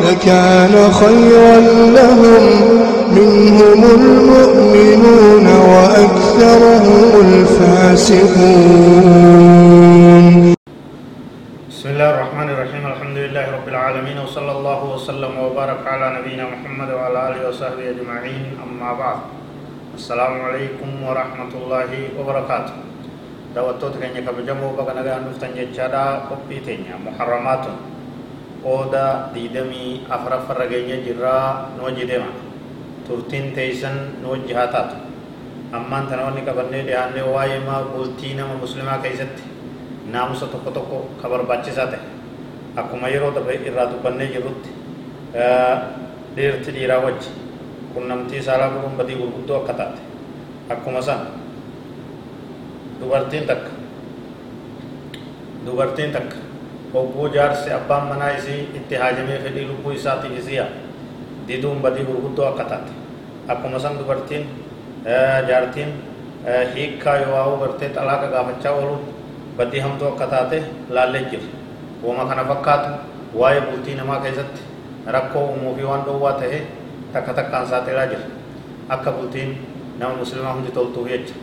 لكان خيرا لهم. منهم المؤمنون وأكثرهم الفاسقون. بسم الله الرحمن الرحيم. الحمد لله رب العالمين. وصلى الله وسلم وبارك على نبينا محمد وعلى آله وصحبه أجمعين. أما بعد السلام عليكم ورحمة الله وبركاته. baga nagaan dhuftan jechaadha qophii teenya muharramaatun qooda diidamii afuraffarra geenya jirraa nu wajji deema turtiin teeysan nu wajji haa taatu ammaan tana wanni qabannee dhiyaannee waa'ee maa bultii nama muslimaa keessatti naamusa tokko tokko ka barbaachisaa ta'e akkuma yeroo darbe irraa dubbannee jirrutti dhiirti dhiiraa wajji qunnamtii saalaa godhuun badii gurguddoo akka taate akkuma san dubartiin takka dubartiin takka hogguu jaarsi abbaan manaa isii itti haajamee fedhii lubbuu isaatiif isiya diduun badii gurguddoo akka taate akkuma san dubartiin jaartiin hiikkaa yoo waa'uu gartee xalaaqa gaafachaa ooluun badii hamtuu akka taate laallee jira wama kana fakkaatu waa'ee bultii namaa keessatti rakkoo uumuu fi waan dhowwaa ta'e takka takkaan saaxilaa jira akka bultiin nama muslimaa hundi toltuuf jecha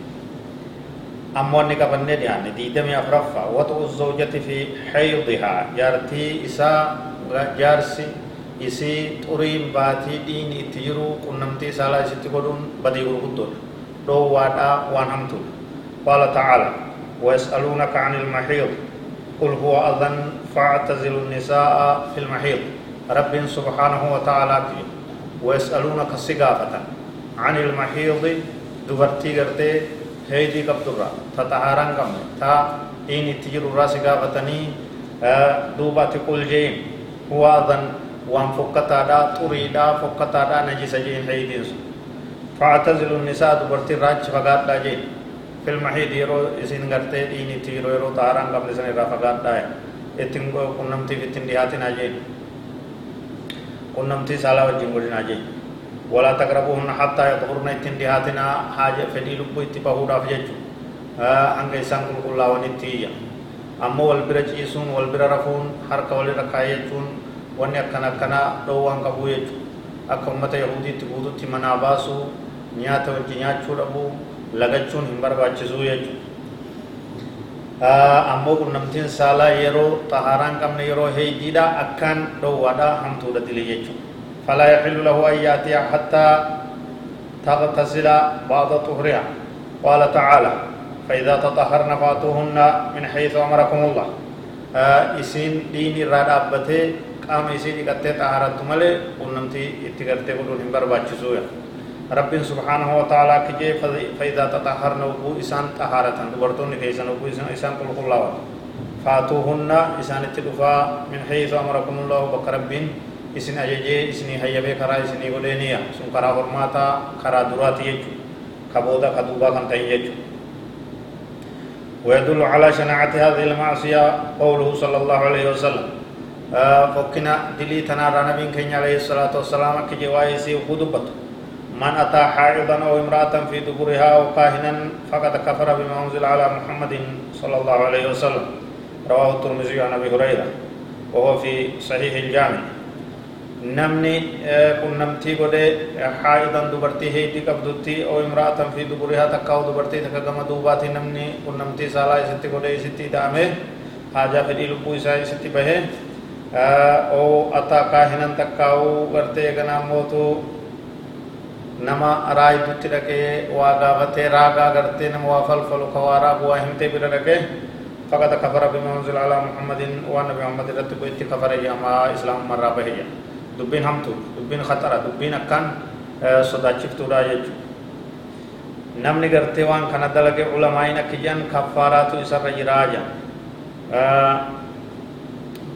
أمواني قبل نديان ديدمي أفرفا وطء الزوجة في حيضها. جارتي إسا جارسي إسي طريم باتي دين إتجرو قنمتي سالا إسي تقولون بدي غرغدون دو وادا وانهمتو قال تعالى ويسألونك عن المحيض. قل هو أذن فاعتزلوا النساء في المحيض. رب سبحانه وتعالى ويسألونك السقافة عن المحيض. دبرتي قرتي ہیجی کب تر رہا تھا تہا رنگ کم ہے تھا این اتجر رہا سگا بتنی دو بات قل جیم ہوا دن وان فکتا دا توری دا فکتا دا نجی سجین حیدی فاعتزل النساء دو برتی راج فگات دا جیم في المحی يرو اس غرتي این اتجر يرو تہا رنگ کم را فقاد دا ہے اتنگو کنم تھی بیتن دیاتی نا جیم کنم سالا و جنگو جنا ولا تقربوهن حتى يطهرن اتن دهاتنا حاجة فدي لبو اتفاهورا فججو هنگا إسان كل كل ونتيا أما والبرا جيسون والبرا رفون حركة والي ركايجون واني أكنا أكنا دوان قبو يجو. أكا أمتا يهودي تقودو تمنا باسو نياتا وجي نياتشو ربو لغجون همبر باچزو يجو. ammoo qunnamtiin saalaa yeroo xahaaraan qabne yeroo heeydiidha akkaan dhowwaadha hamtuudha dile jechuudha فلا يحل له أن يأتي حتى تغتسل بعض طهرها. قال تعالى فإذا تطهرن فأتوهن من حيث أمركم الله. إسين دين الرادة أبته قام إسين إكتة طهارت ملي ونمتي إتقرتي قلون هم برباچسويا رب سبحانه وتعالى كجي فإذا تطهرن وقو إسان طهارة دبرتون كيسان وقو إسان قل الله فاتوهن إسان اتدفا من حيث أمركم الله بك ربين isin ajajee isinii hayyamee karaa isinii godheeniya sun karaa hormaataa karaa duraati jechu ka booda ka duubaa kan ta'in jechu ويدل على شناعة هذه المعصية قوله صلى الله عليه وسلم فكنا دلي تنارى نبي كين عليه الصلاة والسلام كي جوائسي خدبت من أتى حائضا أو امرأة في دبرها أو كاهنا فقد كفر بما أنزل على محمد صلى الله عليه وسلم رواه الترمذي عن أبي هريرة وهو في صحيح الجامع نمني كن نمتي بودي حائضا دوبرتي هي دي كبدوتي او امراه في دبرها تكاو دوبرتي تكا كما دوباتي نمني كن نمتي سالا ستي بودي ستي دامي حاجة في دي لبوي ساي ستي بهي او اتا كاهنا تكاو برتي كنا موتو، نما راي دوتي لكي واغاغتي راغا غرتي نمو فلفل كوارا بوا همتي بلا لكي فقط كفر بما انزل على محمد ونبي محمد رتبو اتكفر ياما اسلام مرابه ياما akkaan sodaachiftuudha jechuudha namni gartee waan kana dalage ulamaayin akka jedhan kaffaaraatu isarra jiraa jedhan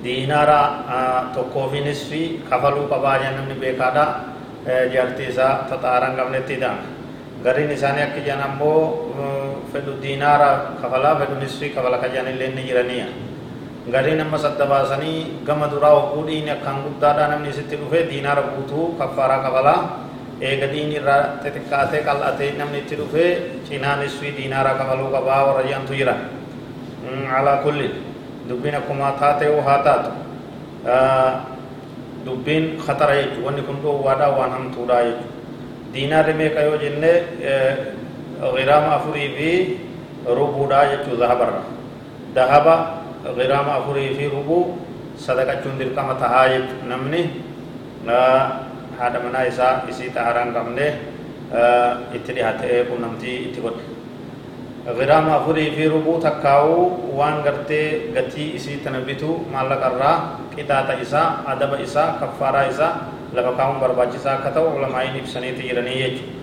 diinaara tokkoofiinis fi kafaluu qabaa jedhan namni beekaadha jaartii isaa taxaaraan qabnetti hidhame gariin isaanii akka jedhan ammoo fedhu diinaara kafalaa fedhu nisfii kafala ka jedhan illee ni jiraniya gariin amma sadda baasanii gama duraa hogguu dhiini akkaan guddaadhaa namni isitti dhufe diinaara guutuu kaffaaraa kafalaa eega dhiini irraa xixiqqaatee qal'atee namni itti dhufe cinaa nisfii diinaara kafaluu qabaa warra jedhantu jiran alaa kulli dubbiin akkuma taatee haa taatu dubbiin khatara jechuudha wanni kun dhoowwaadhaa waan hamtuudhaa jechuudha diinaarri meeqa yoo jenne giraama afurii fi rubuudhaa jechuudha zahabarra dahaba giraama afurii fi rubuu sadaqachuun dirqama tahaa jechuudha namni haadha manaa isaa isii xaharaan qabne itti dhihaatee qunnamtii itti godhe giraama afurii fi rubuu takkaa'uu waan gartee gatii isii tana bitu maallaqarraa qixaaxa isaa adaba isaa kaffaaraa isaa lafa kaa'uun barbaachisaa akka ta'u ulamaa'iin ibsaniiti jiranii jechuudha